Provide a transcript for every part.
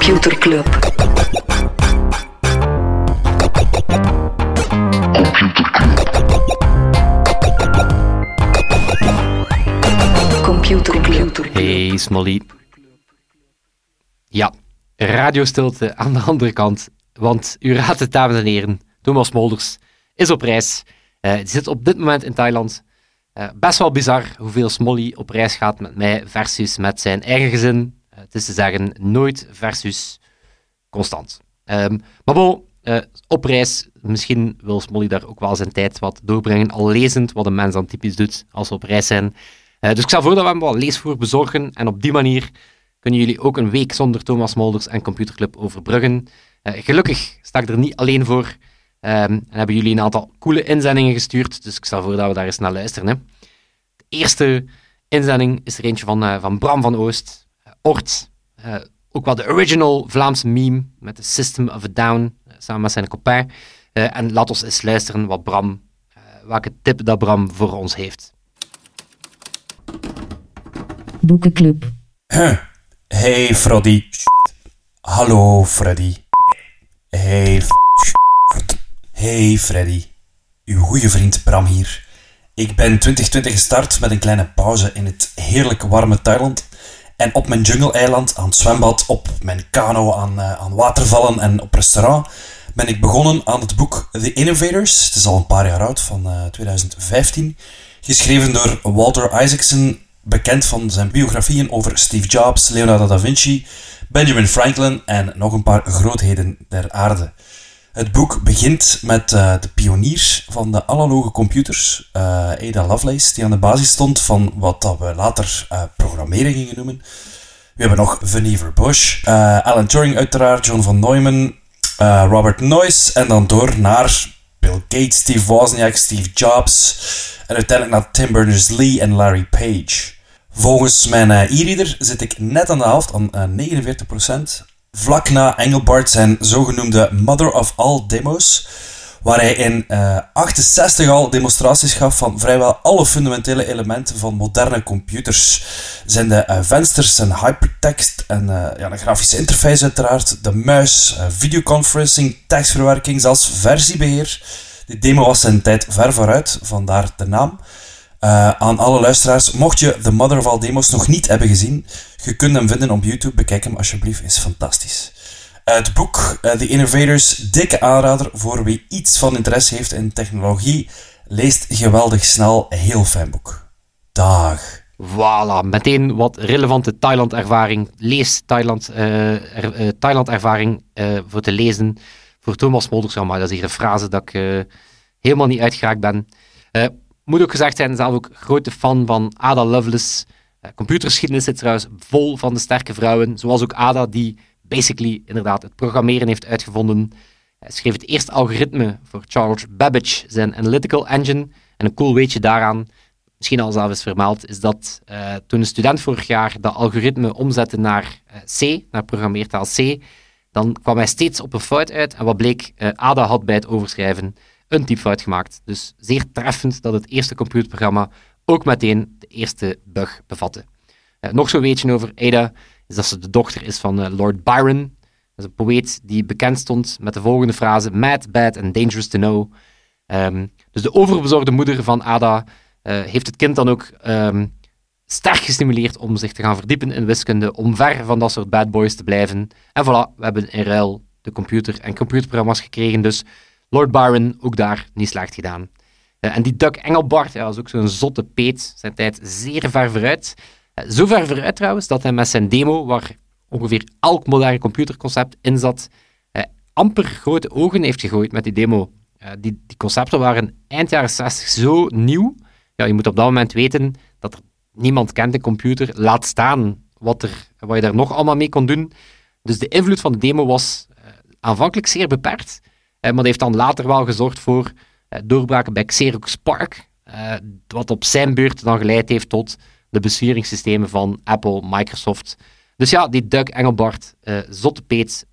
Computer Club. Computer Club. Hey Smolly. Ja, radiostilte aan de andere kant. Want u raadt het, dames en heren. Thomas Molders is op reis. Uh, zit op dit moment in Thailand. Uh, best wel bizar hoeveel Smolly op reis gaat met mij versus met zijn eigen gezin. Het is te zeggen, nooit versus constant. Um, maar bon, op reis, misschien wil Smolly daar ook wel zijn tijd wat doorbrengen, al lezend wat een mens dan typisch doet als we op reis zijn. dus ik stel voor dat we hem wat leesvoer bezorgen en op die manier kunnen jullie ook een week zonder Thomas Molders en Computerclub overbruggen. gelukkig sta ik er niet alleen voor. Um, en hebben jullie een aantal coole inzendingen gestuurd, dus ik stel voor dat we daar eens naar luisteren. Hè. De eerste inzending is er eentje van, van Bram van Oost, Ort. Uh, ook wel de original Vlaamse meme met de System of a Down, samen met zijn copain. en laat ons eens luisteren wat Bram, welke tip dat Bram voor ons heeft. Boekenclub. Hey Freddy. Hallo Freddy. Hey Hey Freddy, uw goede vriend Bram hier. Ik ben 2020 gestart met een kleine pauze in het heerlijke warme Thailand. En op mijn jungle-eiland, aan het zwembad, op mijn kano, aan, uh, aan watervallen en op restaurant ben ik begonnen aan het boek The Innovators. Het is al een paar jaar oud, van uh, eh, 2015. Geschreven door Walter Isaacson, bekend van zijn biografieën over Steve Jobs, Leonardo da Vinci, Benjamin Franklin en nog een paar grootheden der aarde. Het boek begint met uh, de pionier van de analoge computers, uh, Ada Lovelace, die aan de basis stond van wat dat we later uh, programmeren gingen noemen. We hebben nog Vannevar Bush, Alan Turing uiteraard, John von Neumann, Robert Noyce en dan door naar Bill Gates, Steve Wozniak, Steve Jobs en uiteindelijk naar Tim Berners-Lee en Larry Page. Volgens mijn e-reader zit ik net aan de helft, aan 49%. Vlak na Engelbart zijn zogenoemde Mother of All demos, waar hij in uh, eh, 68 al demonstraties gaf van vrijwel alle fundamentele elementen van moderne computers. Zijn de uh, vensters en hypertext en uh, ja, een grafische interface uiteraard, de muis, videoconferencing, tekstverwerking, zelfs versiebeheer. Die demo was zijn tijd ver vooruit, vandaar de naam. Uh, aan alle luisteraars, mocht je The Mother of All Demos nog niet hebben gezien, je kunt hem vinden op YouTube. Bekijk hem alsjeblieft, is fantastisch. Het boek uh, The Innovators, dikke aanrader voor wie iets van interesse heeft in technologie. Leest geweldig snel, heel fijn boek. Dag. Voilà, meteen wat relevante Thailand-ervaring. Lees Thailand, Thailand-ervaring voor te lezen. Voor Thomas Molders, maar dat is hier een frase dat ik helemaal niet uitgeraakt ben. Moet ook gezegd zijn, zelf ook grote fan van Ada Lovelace. Uh, computergeschiedenis zit trouwens vol van de sterke vrouwen, zoals ook Ada, die basically inderdaad het programmeren heeft uitgevonden. Hij schreef het eerste algoritme voor Charles Babbage, zijn analytical engine. En een cool weetje daaraan, misschien al zelf eens vermeld, is dat uh, toen een student vorig jaar dat algoritme omzette naar C, naar programmeertaal C, dan kwam hij steeds op een fout uit. En wat bleek, Ada had bij het overschrijven een typfout gemaakt. Dus zeer treffend dat het eerste computerprogramma ook meteen de eerste bug bevatte. Uh, nog zo'n weetje over Ada is dat ze de dochter is van uh, Lord Byron. Dat is een poëet die bekend stond met de volgende frase: Mad, bad and dangerous to know. Um, dus de overbezorgde moeder van Ada uh, heeft het kind dan ook um, sterk gestimuleerd om zich te gaan verdiepen in wiskunde, om ver van dat soort bad boys te blijven. En voilà, we hebben in ruil de computer en computerprogramma's gekregen. Dus Lord Byron, ook daar niet slecht gedaan. Uh, en die Doug Engelbart, ja, was ook zo'n zotte peet, zijn tijd zeer ver vooruit. Uh, zo ver vooruit trouwens, dat hij met zijn demo, waar ongeveer elk moderne computerconcept in zat, uh, amper grote ogen heeft gegooid met die demo. die, die concepten waren eind jaren 60 zo nieuw. Ja, je moet op dat moment weten dat er niemand kent een computer, laat staan wat, er, wat je daar nog allemaal mee kon doen. Dus de invloed van de demo was aanvankelijk zeer beperkt. Eh, maar dat heeft dan later wel gezorgd voor eh, doorbraken bij Xerox Spark, eh, wat op zijn beurt dan geleid heeft tot de besturingssystemen van Apple, Microsoft. Dus ja, die Doug Engelbart, Zotte Peet,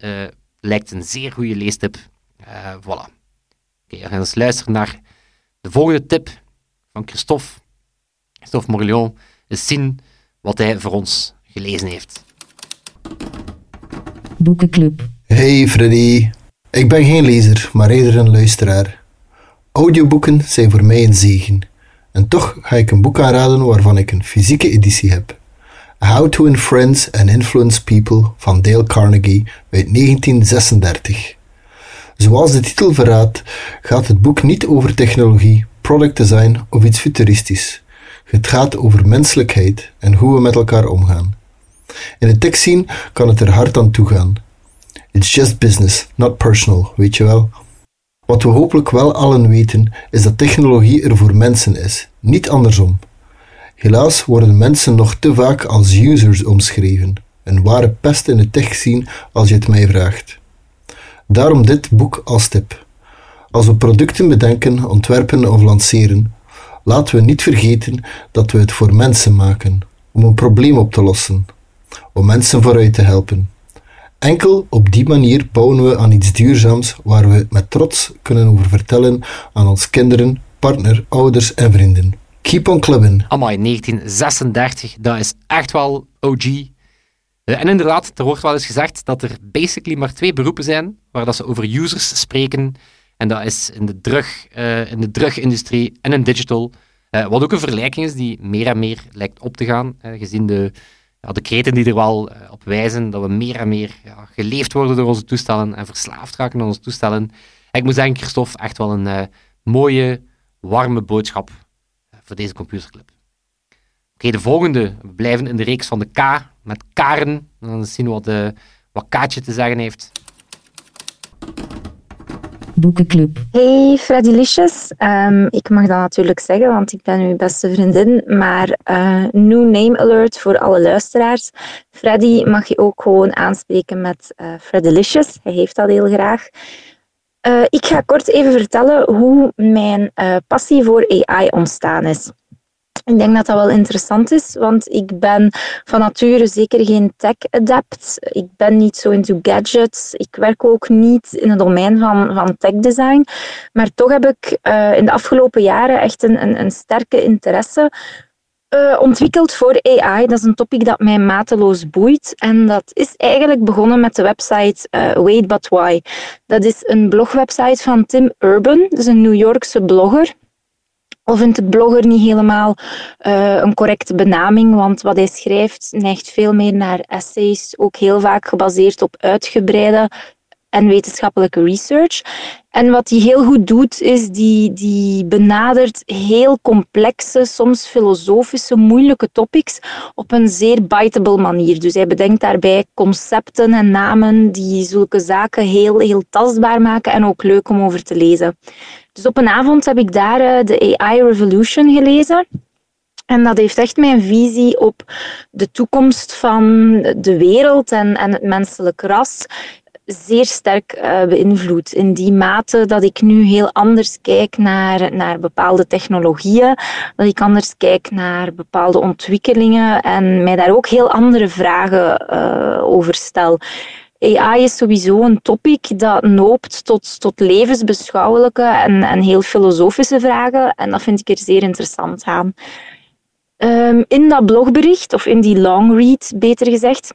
lijkt een zeer goede leestip. voilà. Oké, okay, we gaan eens luisteren naar de volgende tip van Christophe. Christophe Morillon. Eens zien wat hij voor ons gelezen heeft. Boekenclub. Hey Freddy. Ik ben geen lezer, maar eerder een luisteraar. Audioboeken zijn voor mij een zegen. En toch ga ik een boek aanraden waarvan ik een fysieke editie heb. How to Influence and Influence People van Dale Carnegie uit 1936. Zoals de titel verraadt, gaat het boek niet over technologie, product design of iets futuristisch. Het gaat over menselijkheid en hoe we met elkaar omgaan. In de tekst zien kan het er hard aan toe gaan. It's just business, not personal, weet je wel. Wat we hopelijk wel allen weten, is dat technologie er voor mensen is, niet andersom. Helaas worden mensen nog te vaak als users omschreven. Een ware pest in de tech zien als je het mij vraagt. Daarom dit boek als tip. Als we producten bedenken, ontwerpen of lanceren, laten we niet vergeten dat we het voor mensen maken, om een probleem op te lossen, om mensen vooruit te helpen. Enkel op die manier bouwen we aan iets duurzaams waar we met trots kunnen over vertellen aan ons kinderen, partner, ouders en vrienden. Keep on clubbing. Amai, 1936, dat is echt wel OG. Eh, En inderdaad, er wordt wel eens gezegd dat er basically maar twee beroepen zijn waar dat ze over users spreken. En dat is in de, drug, eh, in de drugindustrie en in digital. Eh, wat ook een vergelijking is die meer en meer lijkt op te gaan, gezien de, ja, de kreten die er wel eh, op wijzen dat we meer en meer ja, geleefd worden door onze toestellen en verslaafd raken aan onze toestellen. En ik moet zeggen, Christophe, echt wel een eh, mooie, warme boodschap eh, voor deze computerclub. Oké, de volgende. We blijven in de reeks van de K met Karen. Dan zien we wat, eh, wat Kaatje te zeggen heeft. Boekenclub. Hey Freddy Licious. Ehm, ik mag dat natuurlijk zeggen, want ik ben uw beste vriendin. Maar eh new name alert voor alle luisteraars. Freddy mag je ook gewoon aanspreken met eh Freddy Licious. Hij heeft dat heel graag. Eh, ik ga kort even vertellen hoe mijn passie voor AI ontstaan is. Ik denk dat dat wel interessant is, want ik ben van nature zeker geen tech-adept. Ik ben niet zo into gadgets. Ik werk ook niet in het domein van, van tech-design. Maar toch heb ik eh, in de afgelopen jaren echt een, een, een sterke interesse eh, ontwikkeld voor AI. Dat is een topic dat mij mateloos boeit. En dat is eigenlijk begonnen met de website eh, Wait But Why. Dat is een blogwebsite van Tim Urban. Dat een New Yorkse blogger. Al vindt het blogger niet helemaal eh, een correcte benaming, want wat hij schrijft neigt veel meer naar essays, ook heel vaak gebaseerd op uitgebreide en wetenschappelijke research. En wat hij heel goed doet, is die, die benadert heel complexe, soms filosofische, moeilijke topics op een zeer biteable manier. Dus hij bedenkt daarbij concepten en namen die zulke zaken heel, heel tastbaar maken en ook leuk om over te lezen. Dus op een avond heb ik daar eh, de AI Revolution gelezen. En dat heeft echt mijn visie op de toekomst van de wereld en, en het menselijk ras zeer sterk uh, beïnvloed. In die mate dat ik nu heel anders kijk naar, naar bepaalde technologieën, dat ik anders kijk naar bepaalde ontwikkelingen en mij daar ook heel andere vragen uh, over stel. AI is sowieso een topic dat noopt tot, tot levensbeschouwelijke en, en heel filosofische vragen. En dat vind ik er zeer interessant aan. Um, in dat blogbericht, of in die long read beter gezegd,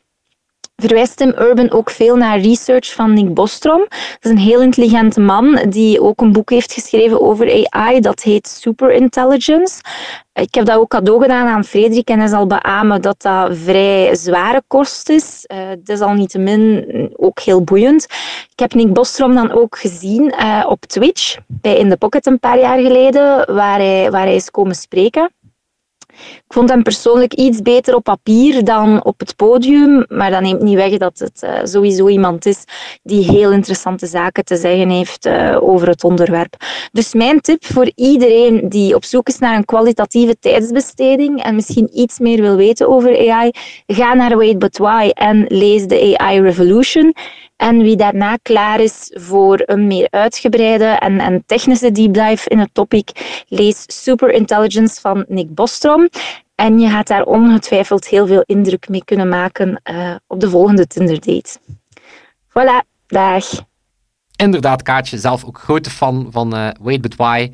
verwijst Tim Urban ook veel naar research van Nick Bostrom. Dat is een heel intelligente man die ook een boek heeft geschreven over AI. Dat heet Superintelligence. Ik heb dat ook cadeau gedaan aan Frederik en hij zal beamen dat dat vrij zware kost is. Uh, desalniettemin ook heel boeiend. Ik heb Nick Bostrom dan ook gezien uh, op Twitch bij In The Pocket een paar jaar geleden, waar hij, waar hij is komen spreken. Ik vond hem persoonlijk iets beter op papier dan op het podium, maar dat neemt niet weg dat het uh, sowieso iemand is die heel interessante zaken te zeggen heeft uh, over het onderwerp. Dus mijn tip voor iedereen die op zoek is naar een kwalitatieve tijdsbesteding en misschien iets meer wil weten over AI, ga naar Wait But Why en lees de AI Revolution. En wie daarna klaar is voor een meer uitgebreide en, en technische deep dive in het topic, lees Superintelligence van Nick Bostrom. En je gaat daar ongetwijfeld heel veel indruk mee kunnen maken uh, op de volgende Tinder date. Voilà, dag. Inderdaad, Kaatje, zelf ook grote fan van uh, Wait But Why.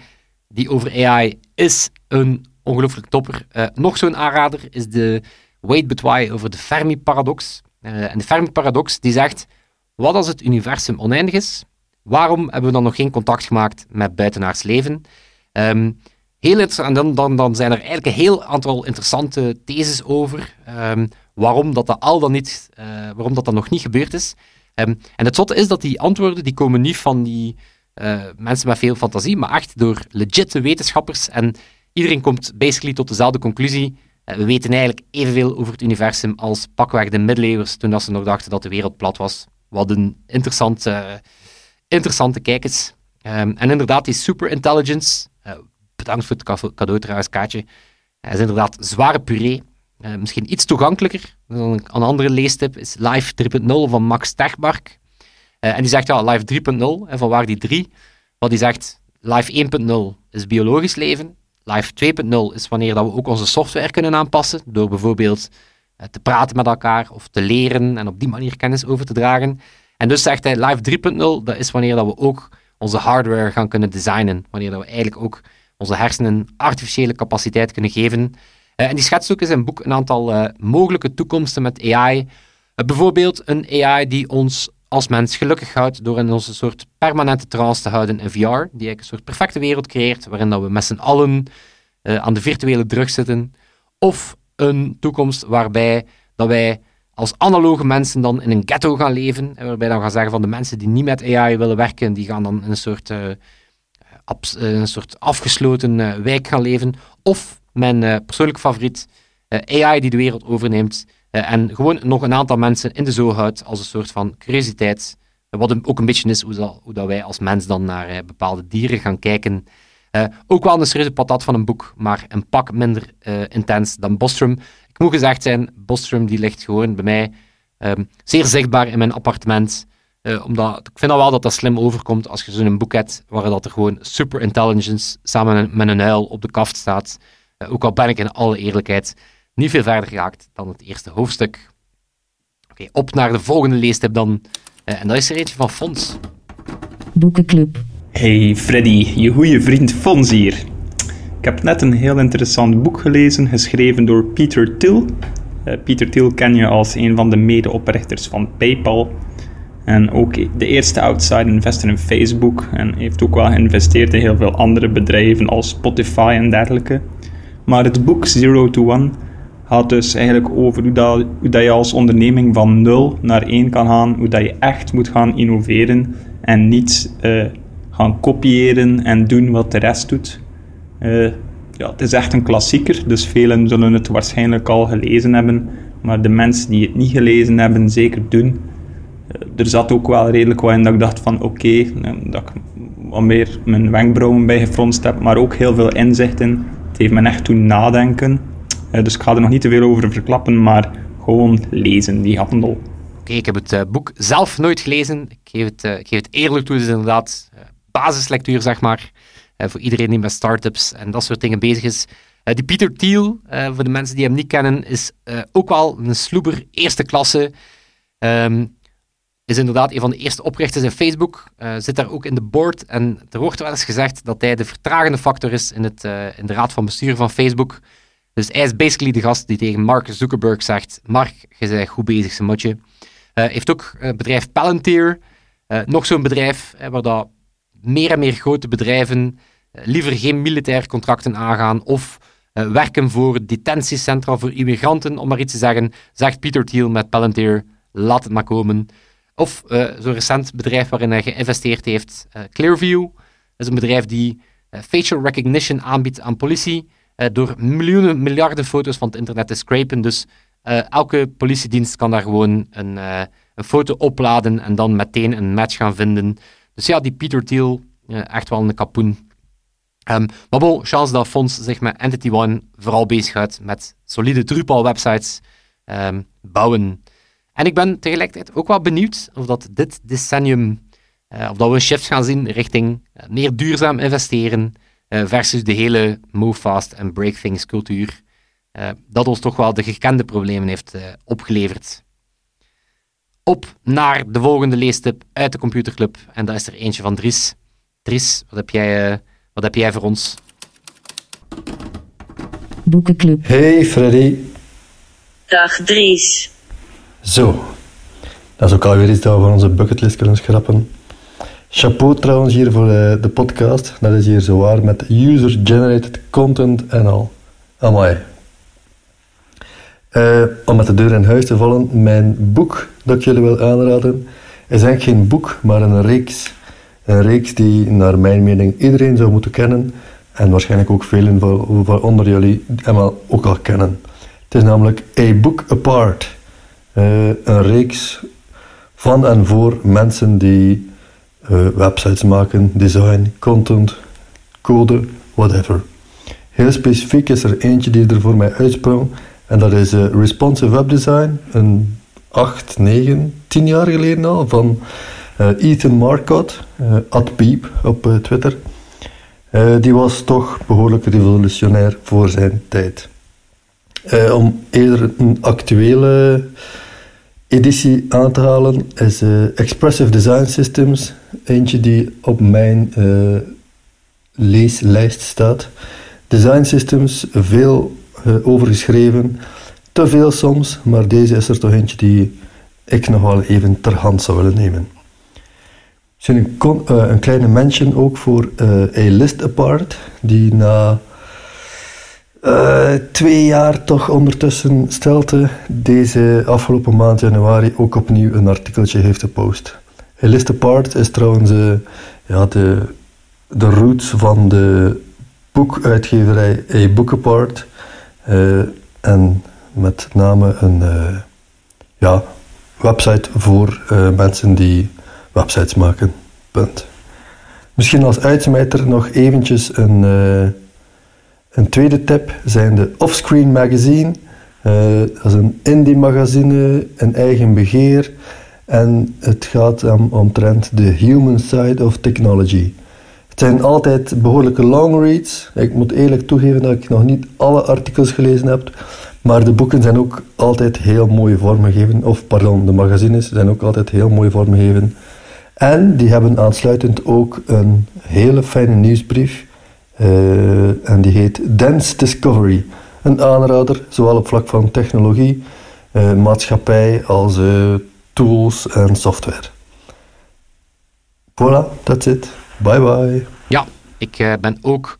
Die over AI is een ongelooflijk topper. Uh, nog zo'n aanrader is de Wait But Why over de Fermi-paradox. en de Fermi-paradox die zegt wat als het universum oneindig is? Waarom hebben we dan nog geen contact gemaakt met buitenaards leven? Ehm, heel en dan, dan, dan zijn er eigenlijk een heel aantal interessante theses over ehm, waarom dat, dat al dan niet, uh, waarom dat, dat nog niet gebeurd is. Ehm, en het zotte is dat die antwoorden die komen niet van die uh, mensen met veel fantasie, maar echt door legitte wetenschappers. En iedereen komt basically tot dezelfde conclusie. Uh, we weten eigenlijk evenveel over het universum als pakweg de middeleeuwers, toen dat ze nog dachten dat de wereld plat was. Wat een interessante, interessante kijk is. Um, en inderdaad, die superintelligence, uh, bedankt voor het cadeau trouwens, Kaatje, is inderdaad zware puree. Uh, misschien iets toegankelijker. Dan een, andere leestip is Live 3.0 van Max Tegmark. Uh, en die zegt, ja, Live 3.0, en van waar die 3? Wat die zegt, Live 1.0 is biologisch leven. Live 2.0 is wanneer dat we ook onze software kunnen aanpassen, door bijvoorbeeld te praten met elkaar of te leren en op die manier kennis over te dragen. En dus zegt hij, Live 3.0, dat is wanneer dat we ook onze hardware gaan kunnen designen. Wanneer dat we eigenlijk ook onze hersenen artificiële capaciteit kunnen geven. Uh, en die schetst ook in zijn boek een aantal uh, mogelijke toekomsten met AI. Bijvoorbeeld een AI die ons als mens gelukkig houdt door in onze soort permanente trance te houden in VR, die eigenlijk een soort perfecte wereld creëert, waarin dat we met z'n allen aan de virtuele drug zitten. Of een toekomst waarbij dat wij als analoge mensen dan in een ghetto gaan leven, en waarbij dan gaan zeggen van de mensen die niet met AI willen werken, die gaan dan in een soort, uh, een soort afgesloten uh, wijk gaan leven. Of mijn persoonlijke favoriet, AI die de wereld overneemt en gewoon nog een aantal mensen in de zoo als een soort van curiositeit. Wat ook een beetje is hoe dat, hoe dat wij als mens dan naar bepaalde dieren gaan kijken. Ook wel een serieuze patat van een boek, maar een pak minder intens dan Bostrom moet gezegd zijn, Bostrom die ligt gewoon bij mij um, zeer zichtbaar in mijn appartement. Uh, omdat, ik vind al wel dat dat slim overkomt als je zo'n boek hebt waar dat er gewoon super intelligence samen met een uil op de kaft staat. Ook al ben ik in alle eerlijkheid niet veel verder geraakt dan het eerste hoofdstuk. Oké, op naar de volgende leestip dan. En dat is er eentje van Fons. Boekenclub. Hey Freddy, je goede vriend Fons hier. Ik heb net een heel interessant boek gelezen, geschreven door Peter Thiel. Uh, Peter Thiel ken je als een van de medeoprichters van PayPal. En ook de eerste outside investor in Facebook. En heeft ook wel geïnvesteerd in heel veel andere bedrijven als Spotify en dergelijke. Maar het boek Zero to One gaat dus eigenlijk over hoe, dat, je als onderneming van 0 naar 1 kan gaan. Hoe dat je echt moet gaan innoveren en niet uh, gaan kopiëren en doen wat de rest doet. Uh, ja, het is echt een klassieker, dus velen zullen het waarschijnlijk al gelezen hebben. Maar de mensen die het niet gelezen hebben, zeker doen. Uh, er zat ook wel redelijk wat in dat ik dacht van oké, eh, dat ik wat meer mijn wenkbrauwen bij gefronst heb, maar ook heel veel inzichten. Het heeft me echt toen nadenken. Dus ik ga er nog niet te veel over verklappen, maar gewoon lezen, die handel. Oké, ik heb het boek zelf nooit gelezen. Ik geef het, ik geef het eerlijk toe, het is inderdaad basislectuur, zeg maar. Eh, voor iedereen die met startups en dat soort dingen bezig is. Eh, die Peter Thiel, eh, voor de mensen die hem niet kennen, is ook wel een sloeber eerste klasse. Um, is inderdaad een van de eerste oprichters in Facebook. Zit daar ook in de board. En er wordt wel eens gezegd dat hij de vertragende factor is in, het, in de raad van bestuur van Facebook. Dus hij is basically de gast die tegen Mark Zuckerberg zegt: Mark, je bent goed bezig, zijn motje. Uh, heeft ook het bedrijf Palantir. nog zo'n bedrijf waar dat meer en meer grote bedrijven eh, liever geen militair contracten aangaan of uh, werken voor detentiecentra voor immigranten, om maar iets te zeggen, zegt Peter Thiel met Palantir, laat het maar komen. Of uh, zo'n recent bedrijf waarin hij geïnvesteerd heeft, Clearview, dat is een bedrijf die facial recognition aanbiedt aan politie, door miljoenen, miljarden foto's van het internet te scrapen. Dus elke politiedienst kan daar gewoon een, een foto opladen en dan meteen een match gaan vinden. Dus ja, die Peter Thiel, echt wel een kapoen. Um, maar bon, chance dat Fonds zich met Entity One vooral bezighoudt met solide Drupal-websites um, bouwen. En ik ben tegelijkertijd ook wel benieuwd of dat dit decennium, uh, of dat we een shift gaan zien richting uh, meer duurzaam investeren versus de hele move fast en break things cultuur, dat ons toch wel de gekende problemen heeft opgeleverd. Op naar de volgende leestip uit de Computerclub, en dat is er eentje van Dries. Dries, wat heb jij wat heb jij voor ons? Boekenclub. Hey Freddy. Dag Dries. Zo. Dat is ook alweer iets dat we van onze bucketlist kunnen schrappen. Chapeau trouwens hier voor eh, de podcast. Dat is hier zowaar met user-generated content en al. Amai. Eh, om met de deur in huis te vallen, mijn boek dat ik jullie wil aanraden, is eigenlijk geen boek, maar een reeks. Een reeks die naar mijn mening iedereen zou moeten kennen en waarschijnlijk ook velen van, onder jullie hem ook al kennen. Het is namelijk A Book Apart. Eh, een reeks van en voor mensen die eh, websites maken, design, content, code, whatever. Heel specifiek is er eentje die er voor mij uitsprong en dat is uh, Responsive Web Design, een 8, 9, 10 jaar geleden al, van Ethan Marcotte, at Peep op Twitter. die was toch behoorlijk revolutionair voor zijn tijd. om eerder een actuele editie aan te halen is Expressive Design Systems. Eentje die op mijn leeslijst staat. Design Systems, veel uh, overgeschreven. Te veel soms, maar deze is er toch eentje die ik nog wel even ter hand zou willen nemen. Misschien een, een kleine mention ook voor A List Apart, die na uh, twee jaar toch ondertussen stelte deze afgelopen maand januari ook opnieuw een artikeltje heeft gepost. Eliste Part is trouwens uh, ja, de, de roots van de boekuitgeverij A Book Apart. Uh, en met name een ja, website voor mensen die websites maken. Punt. Misschien als uitsmijter nog eventjes een een tweede tip zijn de Offscreen Magazine. Dat is een indie magazine, een eigen beheer. En het gaat om, omtrent de human side of technology. Het zijn altijd behoorlijke long reads. Ik moet eerlijk toegeven dat ik nog niet alle artikels gelezen heb. Maar de boeken zijn ook altijd heel mooi vormgegeven. Of pardon, de magazines zijn ook altijd heel mooi vormgegeven. En die hebben aansluitend ook een hele fijne nieuwsbrief uh, en die heet Dance Discovery. Een aanrader, zowel op vlak van technologie, uh, maatschappij als uh, tools en software. Voilà, that's it. Bye bye. Ja, ik ben ook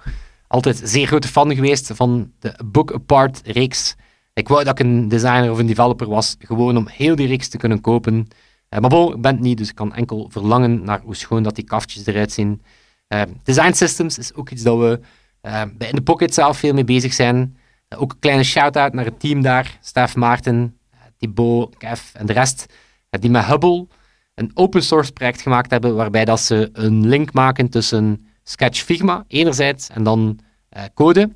altijd zeer grote fan geweest van de Book Apart reeks. Ik wou dat ik een designer of een developer was, gewoon om heel die reeks te kunnen kopen. maar bon, ik ben het niet, dus ik kan enkel verlangen naar hoe schoon dat die kaftjes eruit zien. Uh, design systems is ook iets dat we bij In The Pocket zelf veel mee bezig zijn. Ook een kleine shout-out naar het team daar. Stef Maarten, Thibaut, Kev en de rest. die met Hubble een open source project gemaakt hebben waarbij dat ze een link maken tussen Sketch Figma enerzijds en dan code.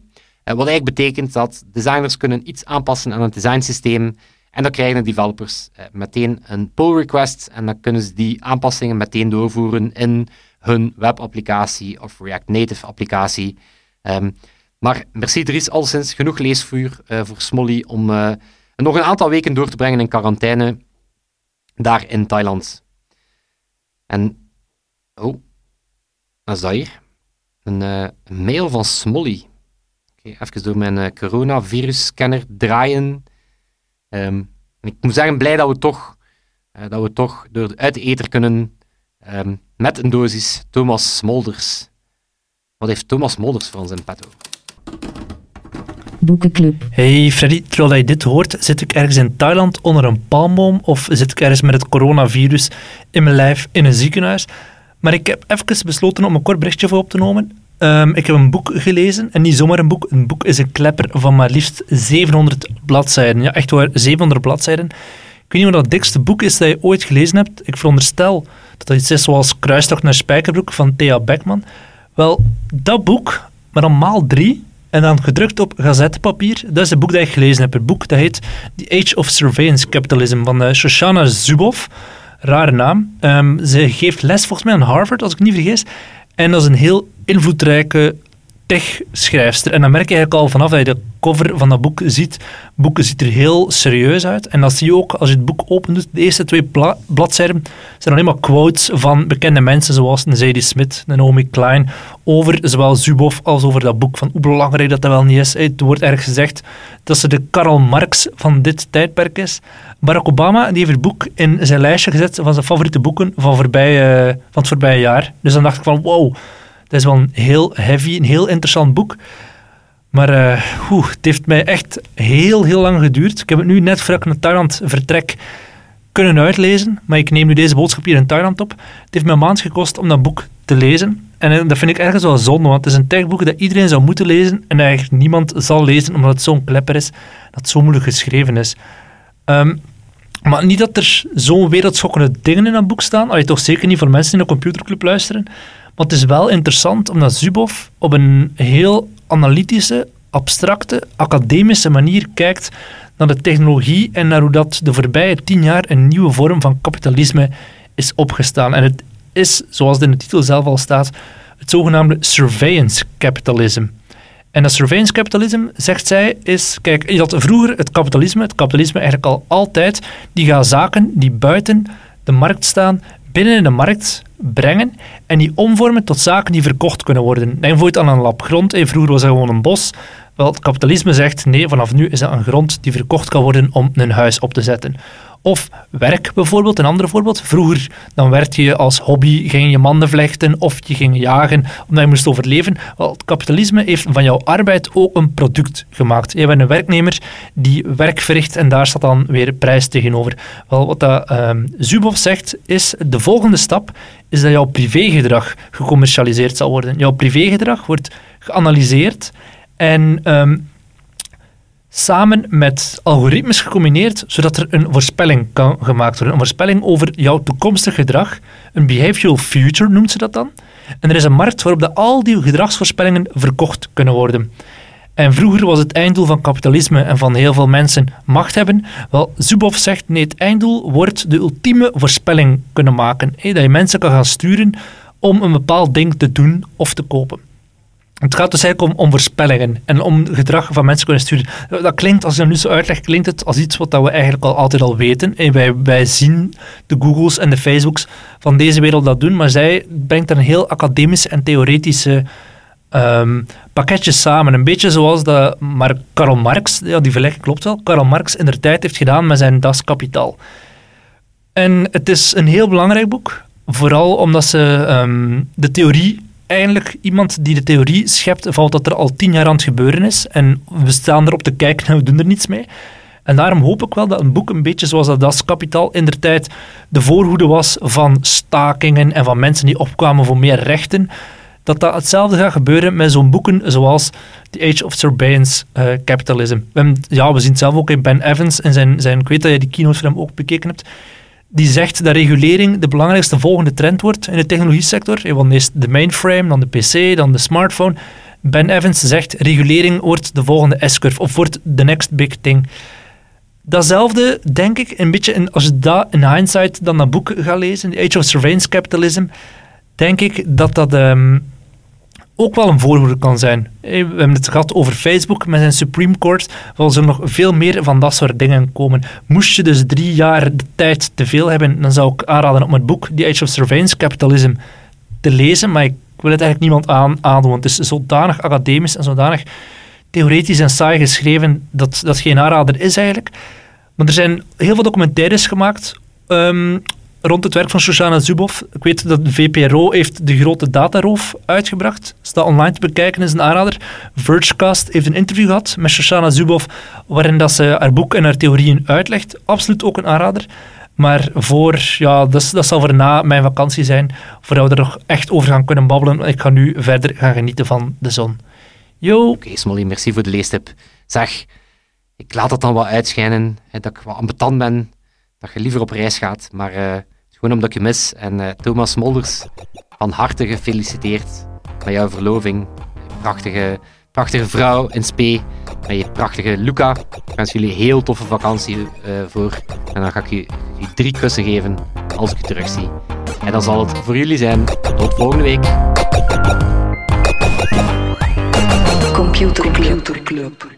wat eigenlijk betekent dat designers kunnen iets aanpassen aan het designsysteem en dan krijgen de developers meteen een pull request en dan kunnen ze die aanpassingen meteen doorvoeren in hun webapplicatie of React Native applicatie. Um, maar merci, er is al sinds genoeg leesvuur voor Smolly om nog een aantal weken door te brengen in quarantaine daar in Thailand. En, oh, wat is dat hier? Een, uh, een mail van Smolly. Okay, even door mijn coronavirus-scanner draaien. Um, ik moet zeggen, blij dat we toch, dat we toch door uit de ether kunnen Um, met een dosis Thomas Smolders. Wat heeft Thomas Smolders voor ons in petto? Boekenclub. Hey Freddy, terwijl je dit hoort, zit ik ergens in Thailand onder een palmboom of zit ik ergens met het coronavirus in mijn lijf in een ziekenhuis? Maar ik heb even besloten om een kort berichtje voor op te nemen. Um, ik heb een boek gelezen, en niet zomaar een boek. Een boek is een klepper van maar liefst 700 bladzijden. Ja, echt waar, 700 bladzijden. Ik weet niet wat dat dikste boek is dat je ooit gelezen hebt. Ik veronderstel dat dat iets is zoals Kruistocht naar Spijkerbroek van Thea Beckman. Wel, dat boek, maar dan maal drie, en dan gedrukt op gazettepapier, dat is het boek dat ik gelezen heb. Het boek dat heet The Age of Surveillance Capitalism van uh, Shoshana Zuboff. Rare naam. Um, ze geeft les volgens mij aan Harvard, als ik niet vergis. En dat is een heel invloedrijke tech-schrijfster. En dan merk je eigenlijk al vanaf dat je de cover van dat boek ziet. Het boek ziet er heel serieus uit. En dat zie je ook als je het boek opent. De eerste twee bla- bladzijden zijn alleen maar quotes van bekende mensen zoals Zadie Smith, Naomi Klein, over zowel Zuboff als over dat boek. Van hoe belangrijk dat dat wel niet is. Het wordt erg gezegd dat ze de Karl Marx van dit tijdperk is. Barack Obama heeft het boek in zijn lijstje gezet van zijn favoriete boeken van, voorbij, eh, van het voorbije jaar. Dus dan dacht ik van wow, dat is wel een heel heavy, een heel interessant boek. Maar eh, oeh, het heeft mij echt heel, heel lang geduurd. Ik heb het nu net voordat ik Thailand vertrek kunnen uitlezen. Maar ik neem nu deze boodschap hier in Thailand op. Het heeft me een maand gekost om dat boek te lezen. En eh, dat vind ik ergens wel zonde, want het is een techboek dat iedereen zou moeten lezen en eigenlijk niemand zal lezen omdat het zo'n klepper is, dat het zo moeilijk geschreven is. Ehm, maar niet dat er zo'n wereldschokkende dingen in dat boek staan. Allee, toch zeker niet voor mensen die naar computerclub luisteren. Maar het is wel interessant omdat Zuboff op een heel analytische, abstracte, academische manier kijkt naar de technologie en naar hoe dat de voorbije tien jaar een nieuwe vorm van kapitalisme is opgestaan. En het is, zoals in de titel zelf al staat, het zogenaamde surveillance capitalism. En dat surveillance capitalism, zegt zij, is... Kijk, je had vroeger het kapitalisme, het kapitalisme eigenlijk al altijd, die gaat zaken die buiten de markt staan, binnen in de markt brengen en die omvormen tot zaken die verkocht kunnen worden. Denk bijvoorbeeld aan een lap grond. Vroeger was dat gewoon een bos. Wel, het kapitalisme zegt, nee, vanaf nu is dat een grond die verkocht kan worden om een huis op te zetten. Of werk bijvoorbeeld, een ander voorbeeld. Vroeger dan werd je als hobby, ging je manden vlechten of je ging jagen omdat je moest overleven. Wel, het kapitalisme heeft van jouw arbeid ook een product gemaakt. Je bent een werknemer die werk verricht en daar staat dan weer prijs tegenover. Wel, wat dat, ehm Zuboff zegt is, de volgende stap is dat jouw privégedrag gecommercialiseerd zal worden. Jouw privégedrag wordt geanalyseerd en ehm, samen met algoritmes gecombineerd, zodat er een voorspelling kan gemaakt worden. Een voorspelling over jouw toekomstig gedrag. Een behavioral future noemt ze dat dan. En er is een markt waarop de, al die gedragsvoorspellingen verkocht kunnen worden. En vroeger was het einddoel van kapitalisme en van heel veel mensen macht hebben. Wel, Zuboff zegt, nee, het einddoel wordt de ultieme voorspelling kunnen maken. Dat je mensen kan gaan sturen om een bepaald ding te doen of te kopen. Het gaat dus eigenlijk om, om voorspellingen en om gedrag van mensen kunnen sturen. Dat klinkt, als je dat nu zo uitlegt, klinkt het als iets wat dat we eigenlijk al altijd al weten. En wij, wij zien de Googles en de Facebooks van deze wereld dat doen, maar zij brengt een heel academische en theoretische ehm, pakketje samen. Een beetje zoals dat Karl Marx, ja, die vergelijking klopt wel, Karl Marx in de tijd heeft gedaan met zijn Das Kapital. En het is een heel belangrijk boek, vooral omdat ze ehm, de theorie eigenlijk iemand die de theorie schept van wat er al tien jaar aan het gebeuren is. En we staan erop te kijken en we doen er niets mee. En daarom hoop ik wel dat een boek een beetje zoals dat Das Kapitaal in der tijd de voorhoede was van stakingen en van mensen die opkwamen voor meer rechten. Dat dat hetzelfde gaat gebeuren met zo'n boeken zoals The Age of Surveillance eh, Capitalism. We, ja, we zien het zelf ook in Ben Evans en zijn, zijn ik weet dat je die keynote van hem ook bekeken hebt die zegt dat regulering de belangrijkste volgende trend wordt in de technologie-sector. Eh, Want eerst de mainframe, dan de PC, dan de smartphone. Ben Evans zegt regulering wordt de volgende S-curve of wordt the next big thing. Datzelfde, denk ik, een beetje in, als je dat in hindsight dan dat boek gaat lezen, The Age of Surveillance Capitalism, denk ik dat dat ehm, ook wel een voorhoede kan zijn. Eh, We hebben het gehad over Facebook met zijn Supreme Court. Wel zullen nog veel meer van dat soort dingen komen. Moest je dus drie jaar de tijd te veel hebben, dan zou ik aanraden om het boek The Age of Surveillance Capitalism te lezen. Maar ik wil het eigenlijk niemand aan, aandoen, het is zodanig academisch en zodanig theoretisch en saai geschreven dat dat geen aanrader is eigenlijk. Maar er zijn heel veel documentaires gemaakt ehm, rond het werk van Shoshana Zuboff. Ik weet dat VPRO heeft de grote dataroof uitgebracht. Staat online te bekijken, is een aanrader. Vergecast heeft een interview gehad met Shoshana Zuboff, waarin dat ze haar boek en haar theorieën uitlegt. Absoluut ook een aanrader. Maar voor, ja, dat, dat zal voor na mijn vakantie zijn, voordat we er nog echt over gaan kunnen babbelen. Ik ga nu verder gaan genieten van de zon. Yo! Oké, Smolly, merci voor de leestip. Zeg, ik laat het dan wat uitschijnen, hè, dat ik wat ambetant ben, dat je liever op reis gaat, maar eh, gewoon omdat je mis. En eh, Thomas Smolders, van harte gefeliciteerd met jouw verloving. Prachtige, prachtige vrouw in spe, met je prachtige Luca. Ik wens jullie heel toffe vakantie eh, voor. En dan ga ik je, je drie kussen geven als ik je terugzie. En dan zal het voor jullie zijn. Tot volgende week. Computer Club.